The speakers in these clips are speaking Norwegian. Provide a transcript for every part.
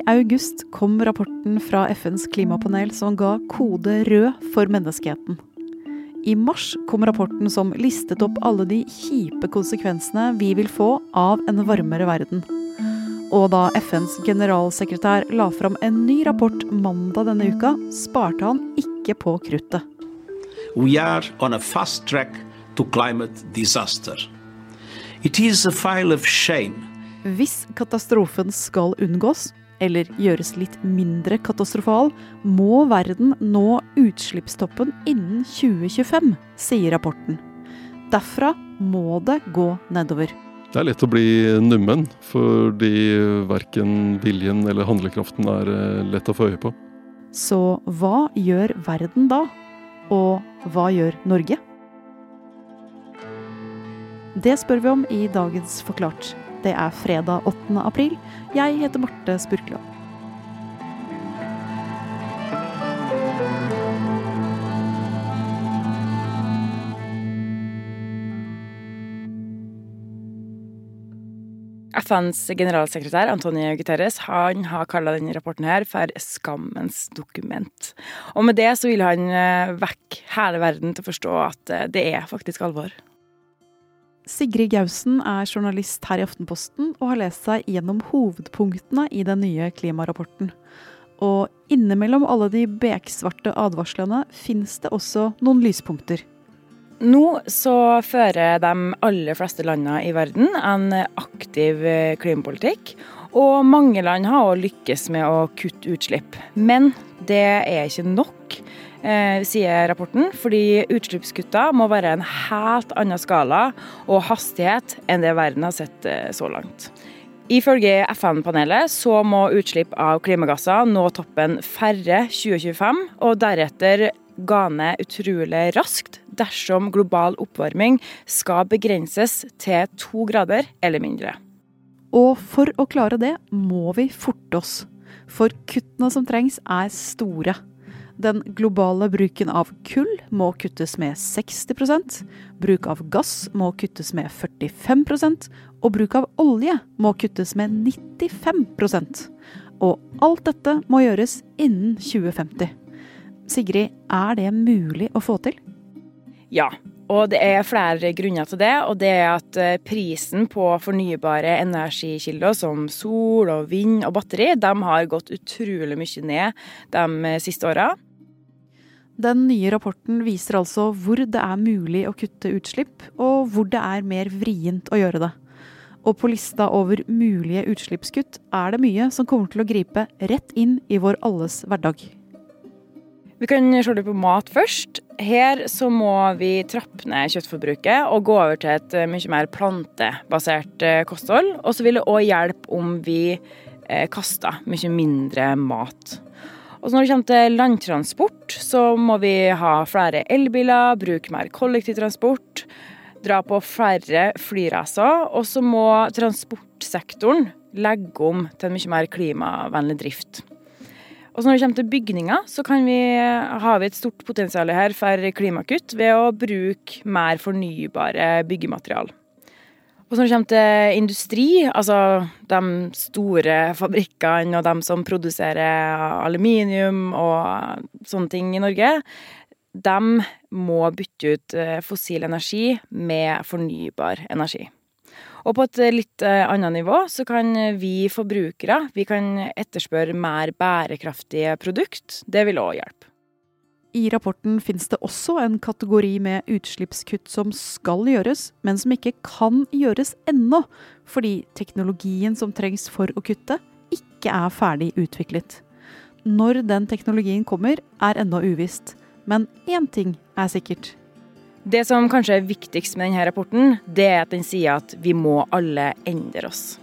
I august kom rapporten fra FNs klimapanel som ga kode rød for menneskeheten. I mars kom rapporten som listet opp alle de kjipe konsekvensene vi vil få av en varmere verden. Og da FNs generalsekretær la fram en ny rapport mandag denne uka, sparte han ikke på kruttet. We are on a fast track to climate disaster. It is a file of shame. Hvis katastrofen skal unngås, eller gjøres litt mindre katastrofal, må verden nå utslippstoppen innen 2025, sier rapporten. Derfra må det gå nedover. Det er lett å bli nummen, fordi verken viljen eller handlekraften er eh, lett å få øye på. Så hva gjør verden da? Og hva gjør Norge? Det spør vi om i dagens Forklart. Det er fredag 8. april. Jeg heter Marte Spurkland. FNs generalsekretær Antonio Guterres han har kalla denne rapporten her for skammens dokument. Og med det så vil han eh, vekke hele verden til å forstå at eh, det er faktisk alvor. Sigrid Gausen er journalist her i Aftenposten og har lest seg gjennom hovedpunktene i den nye klimarapporten. Og innimellom alle de beksvarte advarslene fins det også noen lyspunkter. Nå så fører de aller fleste landene i verden en aktiv eh, klimapolitikk. Og mange land har òg lykkes med å kutte utslipp. Men det er ikke nok sier rapporten, fordi utslippskutta må være en helt annen skala og hastighet enn det verden har sett eh, så langt. Ifølge FN-panelet så må utslipp av klimagasser nå toppen færre 2025, og deretter ga ned utrolig raskt dersom global oppvarming skal begrenses til to grader eller mindre. Og for å klare det må vi forte oss. For kuttene som trengs er store. Den globale bruken av kull må kuttes med 60% bruk av gass må kuttes med 45% og bruk av olje må kuttes med 95% Og alt dette må gjøres innen 2050. Sigrid, er det mulig å få til? Ja, og det er flere grunner til det. Og det er at eh, prisen på fornybare energikilder som sol og vind og batteri, de har gått utrolig mye ned de siste åra. Den nye rapporten viser altså hvor det er mulig å kutte utslipp, og hvor det er mer vrient å gjøre det. Og på lista over mulige utslippskutt er det mye som kommer til å gripe rett inn i vår alles hverdag. Vi kan se litt på mat først. Her så må vi trappe ned kjøttforbruket og gå over til et mye mer plantebasert eh, kosthold. Og så vil det òg hjelpe om vi eh, kaster mye mindre mat. Og når det kommer til landtransport, så må vi ha flere elbiler, bruke mer kollektivtransport, dra på flere flyreiser. Og så må transportsektoren legge om til en mye mer klimavennlig drift. Og når det kommer til bygninger, så vi, har vi et stort potensial her for klimakutt ved å bruke mer fornybare byggematerial. Og når det kommer til industri, altså de store fabrikkene og de som produserer aluminium og sånne ting i Norge, de må bytte ut eh, fossil energi med fornybar energi. Og på et litt eh, annet nivå så kan vi forbrukere vi kan etterspørre mer bærekraftige produkt. Det vil òg hjelpe. I rapporten finnes det også en kategori med utslippskutt som skal gjøres, men som ikke kan gjøres ennå, fordi teknologien som trengs for å kutte, ikke er ferdig utviklet. Når den teknologien kommer, er ennå uvisst. Men én ting er sikkert. Det som kanskje er viktigst med denne rapporten, det er at den sier at vi må alle endre oss.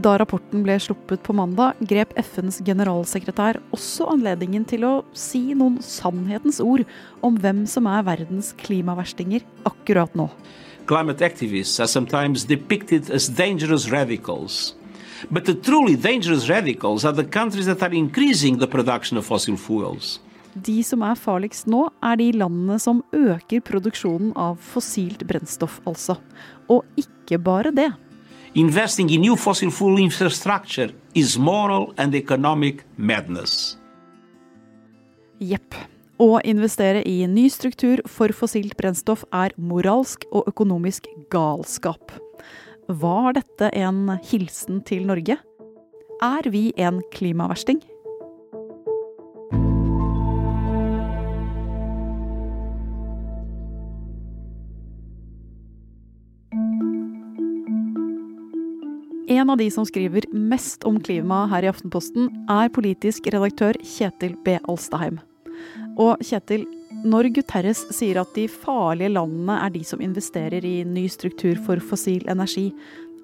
Da rapporten ble sluppet på mandag, grep FNs generalsekretær også anledningen til å si noen sannhetens ord om hvem som er verdens klimaverstinger akkurat nå. Climate activists are sometimes depicted as dangerous radicals. But the truly dangerous radicals are the countries that are increasing the production of fossil fuels. De som er farligst nå, er de landene som øker produksjonen av fossilt brennstoff, altså. Og ikke bare det. Investing in new fossil fuel infrastructure is moral and economic madness. Jepp. Å investere i ny struktur for fossilt brennstoff er moralsk og økonomisk galskap. Var dette en hilsen til Norge? Er vi en klimaversting? En av de som skriver mest om klima her i Aftenposten, er politisk redaktør Kjetil B. Alstaheim. Og Kjetil, når Guterres sier at de farlige landene er de som investerer i ny struktur for fossil energi,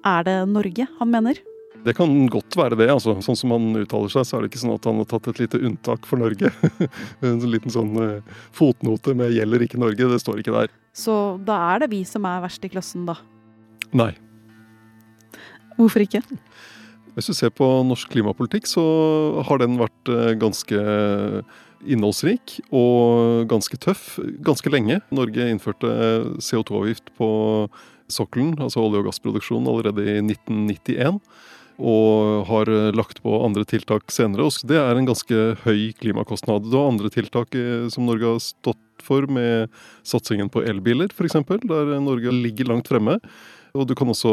er det Norge han mener? Det kan godt være det. altså. Sånn som han uttaler seg, så er det ikke sånn at han har tatt et lite unntak for Norge. en liten sånn eh, fotnote med 'gjelder ikke Norge', det står ikke der. Så da er det vi som er verst i klassen, da? Nei. Hvorfor ikke? Hvis du ser på norsk klimapolitikk, så har den vært eh, ganske innholdsrik og ganske tøff ganske lenge. Norge innførte CO2-avgift på sokkelen, altså olje- og gassproduksjon, allerede i 1991. Og har lagt på andre tiltak senere. Og det er en ganske høy klimakostnad. Du har andre tiltak eh, som Norge har stått for, med satsingen på elbiler f.eks., der Norge ligger langt fremme. Og du kan også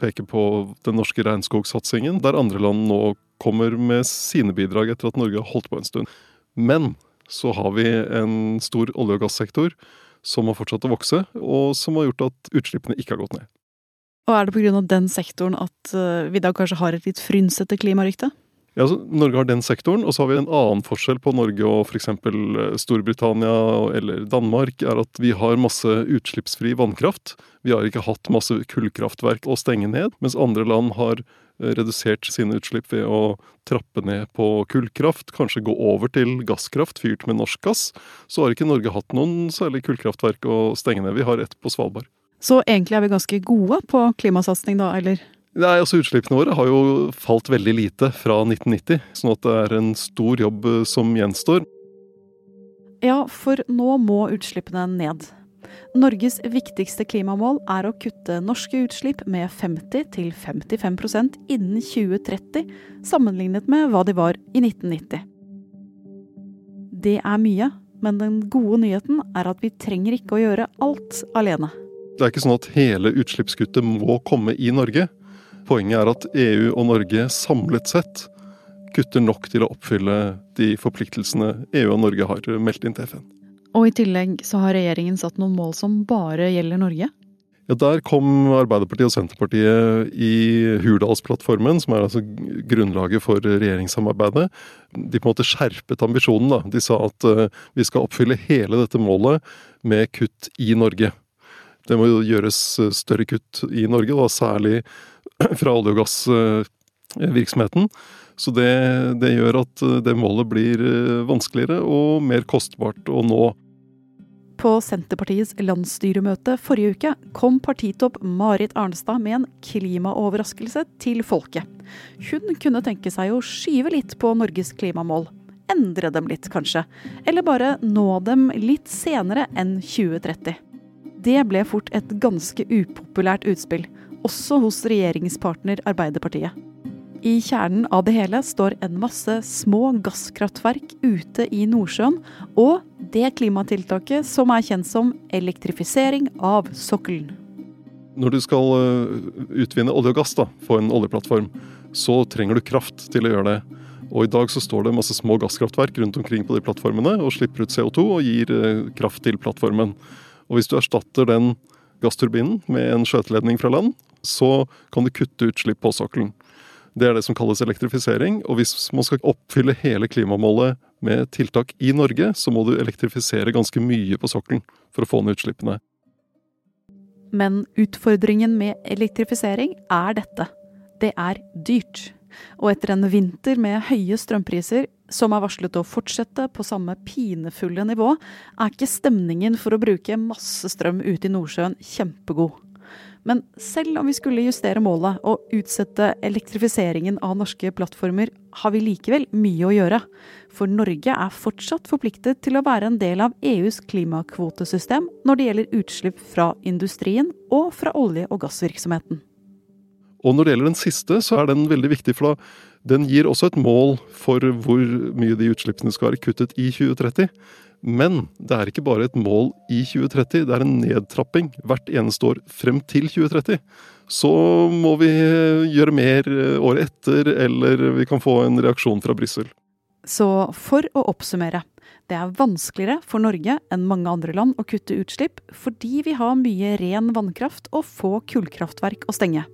peke på den norske regnskogsatsingen, der andre land nå kommer med sine bidrag etter at Norge har holdt på en stund. Men så har vi en stor olje- og gassektor som har fortsatt å vokse, og som har gjort at utslippene ikke har gått ned. Og er det pga. den sektoren at eh, vi da kanskje har et litt frynsete klimarykte? Ja, altså, Norge har den sektoren, og så har vi en annen forskjell på Norge og f.eks. Storbritannia eller Danmark, er at vi har masse utslippsfri vannkraft. Vi har ikke hatt masse kullkraftverk å stenge ned, mens andre land har redusert sine utslipp ved å trappe ned på kullkraft, kanskje gå over til gasskraft fyrt med norsk gass. Så har ikke Norge hatt noen særlig kullkraftverk å stenge ned. Vi har ett på Svalbard. Så egentlig er vi ganske gode på klimasatsing da, eller? Nei, altså Utslippene våre har jo falt veldig lite fra 1990, sånn at det er en stor jobb eh, som gjenstår. Ja, for nå må utslippene ned. Norges viktigste klimamål er å kutte norske utslipp med 50-55% innen 2030, sammenlignet med hva de var i 1990. Det er mye, men den gode nyheten er at vi trenger ikke å gjøre alt alene. Det er ikke sånn at hele utslippskuttet må komme i Norge. Poenget er at EU og Norge samlet sett kutter nok til å oppfylle de forpliktelsene EU og Norge har meldt inn til FN. Og i tillegg så har regjeringen satt noen mål som bare gjelder Norge? Ja, Der kom Arbeiderpartiet og Senterpartiet i Hurdalsplattformen, som er altså grunnlaget for regjeringssamarbeidet. De på en måte skjerpet ambisjonen. da. De sa at uh, vi skal oppfylle hele dette målet med kutt i Norge. Det må gjøres større kutt i Norge, da særlig fra olje- og gassvirksomheten. Så det, det, gjør at eh, det målet blir eh, vanskeligere og mer kostbart å nå. På Senterpartiets landsstyremøte forrige uke kom partitopp Marit Arnstad med en klimaoverraskelse til folket. Hun kunne tenke seg å skyve litt på Norges klimamål. Endre dem litt, kanskje. Eller bare nå dem litt senere enn 2030. Det ble fort et ganske upopulært utspill også hos regjeringspartner Arbeiderpartiet. I kjernen av det hele står en masse små gasskraftverk ute i Nordsjøen, og det klimatiltaket som er kjent som elektrifisering av sokkelen. Når du skal eh, utvinne olje og gass da, på en oljeplattform, så trenger du kraft til å gjøre det. Og i dag så står det masse små gasskraftverk rundt omkring på de plattformene og slipper ut CO2 og gir eh, kraft til plattformen. Og hvis du erstatter den gassturbinen med en skjøteledning fra land, så kan du kutte utslipp på sokkelen. Det er det som kalles elektrifisering. Og hvis man skal oppfylle hele klimamålet med tiltak i Norge, så må du elektrifisere ganske mye på sokkelen for å få ned utslippene. Men utfordringen med elektrifisering er dette. Det er dyrt. Og etter en vinter med høye strømpriser, som er varslet å fortsette på samme pinefulle nivå, er ikke stemningen for å bruke masse strøm ute i Nordsjøen kjempegod. Men selv om vi skulle justere målet og utsette elektrifiseringen av norske plattformer, har vi likevel mye å gjøre. For Norge er fortsatt forpliktet til å være en del av EUs klimakvotesystem når det gjelder utslipp fra industrien og fra olje- og gassvirksomheten. Og når det gjelder den siste, så er den veldig viktig, for da, den gir også et mål for hvor mye de utslippene skal være kuttet i 2030. Men det er ikke bare et mål i 2030, det er en nedtrapping hvert eneste år frem til 2030. Så må vi gjøre mer året etter, eller vi kan få en reaksjon fra Brussel. Så for å oppsummere. Det er vanskeligere for Norge enn mange andre land å kutte utslipp, fordi vi har mye ren vannkraft og få kullkraftverk å stenge.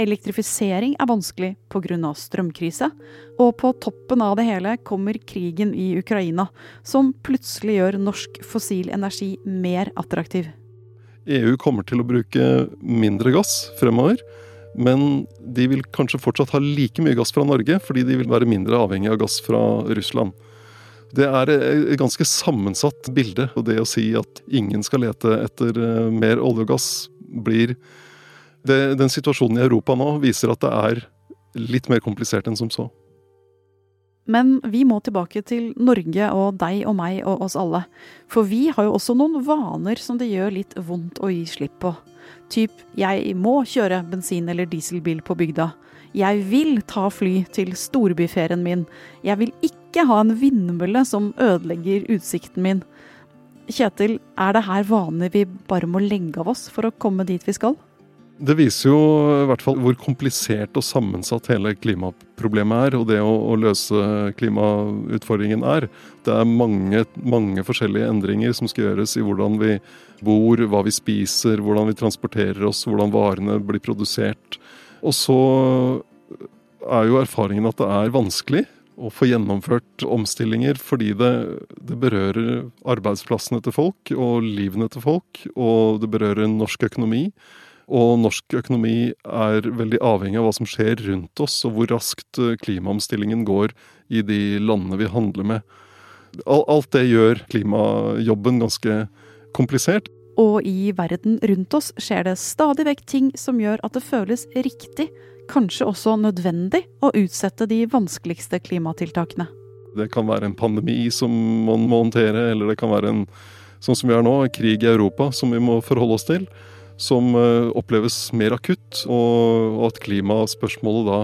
Elektrifisering er vanskelig pga. strømkrise, og på toppen av det hele kommer krigen i Ukraina, som plutselig gjør norsk fossil energi mer attraktiv. EU kommer til å bruke mindre gass fremover, men de vil kanskje fortsatt ha like mye gass fra Norge, fordi de vil være mindre avhengig av gass fra Russland. Det er et ganske sammensatt bilde, og det å si at ingen skal lete etter eh, mer olje og gass, blir det, den situasjonen i Europa nå viser at det er litt mer komplisert enn som så. Men vi må tilbake til Norge og deg og meg og oss alle. For vi har jo også noen vaner som det gjør litt vondt å gi slipp på. Typ jeg må kjøre bensin- eller dieselbil på bygda. Jeg vil ta fly til storbyferien min. Jeg vil ikke ha en vindmølle som ødelegger utsikten min. Kjetil, er det her vaner vi bare må legge av oss for å komme dit vi skal? Det viser jo i hvert fall hvor komplisert og sammensatt hele klimaproblemet er, og det å, å løse klimautfordringen er. Det er mange, mange, forskjellige endringer som skal gjøres i hvordan vi bor, hva vi spiser, hvordan vi transporterer oss, hvordan varene blir produsert. Og så er jo erfaringen at det er vanskelig å få gjennomført omstillinger fordi det, det, berører arbeidsplassene til folk og livene til folk, og det berører norsk økonomi. Og norsk økonomi er veldig avhengig av hva som skjer rundt oss, og hvor raskt eh, klimaomstillingen går i de landene vi handler med. Alt det gjør klimajobben ganske komplisert. Og i verden rundt oss skjer det stadig vekk ting som gjør at det føles riktig, kanskje også nødvendig, å utsette de vanskeligste klimatiltakene. Det kan være en pandemi som man må håndtere, eller det kan være en, sånn som vi er nå, krig i Europa som vi må forholde oss til som eh, oppleves mer akutt, og at klimaspørsmålet da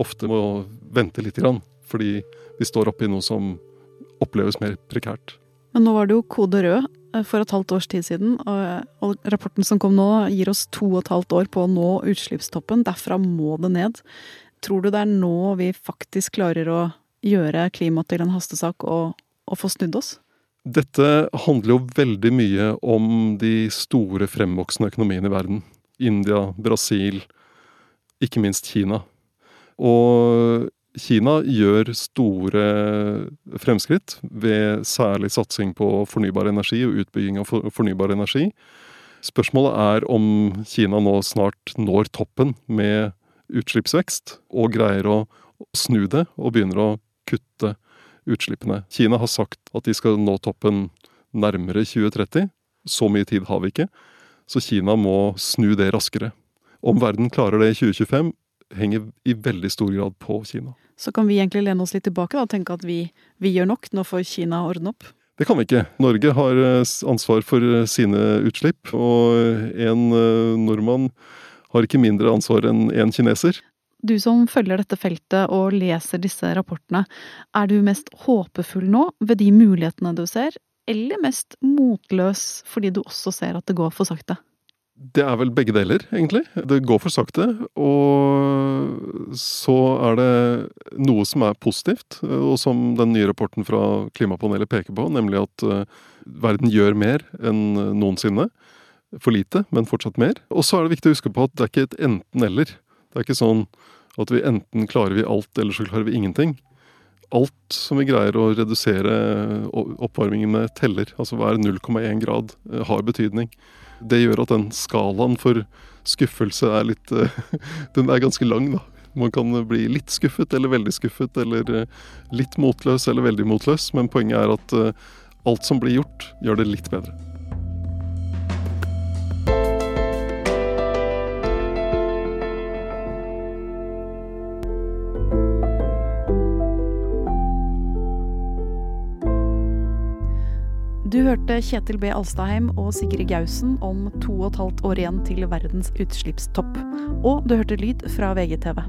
ofte må vente litt, fordi vi står oppe i noe som oppleves mer prekært. Men nå var det jo kode rød eh, for et halvt års tid siden, og rapporten som kom nå gir oss to og et halvt år på å nå utslippstoppen. Derfra må det ned. Tror du det er nå vi faktisk klarer å gjøre klima til en hastesak og, og få snudd oss? Dette handler jo veldig mye om de store fremvoksende økonomiene i verden. India, Brasil, ikke minst Kina. Og Kina gjør store fremskritt ved særlig satsing på fornybar energi og utbygging av fornybar energi. Spørsmålet er om Kina nå snart når toppen med utslippsvekst, og greier å snu det og begynner å kutte utslippene. Kina har sagt at de skal nå toppen nærmere 2030. Så mye tid har vi ikke. Så Kina må snu det raskere. Om verden klarer det i 2025, henger i veldig stor grad på Kina. Så kan vi egentlig lene oss litt tilbake og tenke at vi, vi gjør nok, nå får Kina ordne opp? Det kan vi ikke. Norge har eh, ansvar for eh, sine utslipp, og en eh, nordmann har ikke mindre ansvar enn en kineser. Du som følger dette feltet og leser disse rapportene, er du mest håpefull nå ved de mulighetene du ser, eller mest motløs fordi du også ser at det går for sakte? Det er vel begge deler, egentlig. Det går for sakte. Og så er det noe som er positivt, og som den nye rapporten fra Klimapanelet peker på, nemlig at eh, verden gjør mer enn noensinne. For lite, men fortsatt mer. Og så er det viktig å huske på at det er ikke et enten-eller. Det er ikke sånn at vi enten klarer vi alt, eller så klarer vi ingenting. Alt som vi greier å redusere oppvarmingen med, teller. Altså hver 0,1 grad eh, har betydning. Det gjør at den skalaen for skuffelse er litt eh, Den er ganske lang, da. Man kan bli litt skuffet eller veldig skuffet, eller eh, litt motløs eller veldig motløs, men poenget er at alt som blir gjort, gjør det litt bedre. Hørte hørte Kjetil B. Alstaheim og Sigrid Gausen om to og et halvt år igjen til verdens utslippstopp. Og du hørte lyd fra VGTV.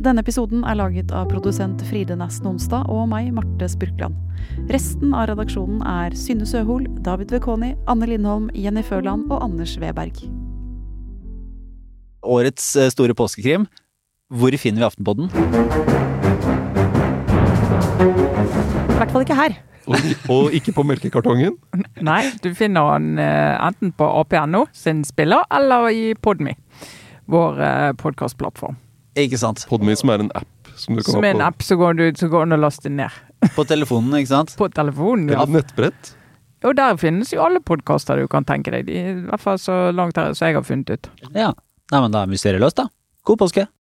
Denne episoden er laget av produsent Fride Næss Nonstad og meg, Marte Spurkland. Resten av redaksjonen er Synne Søhol, David Vekoni, Anne Lindholm, Jenny Førland og Anders Weberg. Årets eh, store påskekrim. Hvor finner vi Aftenpodden? I hvert fall ikke her. Og, og ikke på melkekartongen. Nei, du finner den eh, enten på ap.no sin spiller, eller i Podme, vår eh, podkastplattform. Ikke sant? Podme som er en app. Som du kan Som ha er en app så går du så går den og laster ned. På telefonen, ikke sant? På telefonen. eller Ja. Eller nettbrett. Og der finnes jo alle podkaster du kan tenke deg. I hvert fall så langt her så jeg har funnet ut. Ja. Nei, men da er mysteriet løst, da. God påske!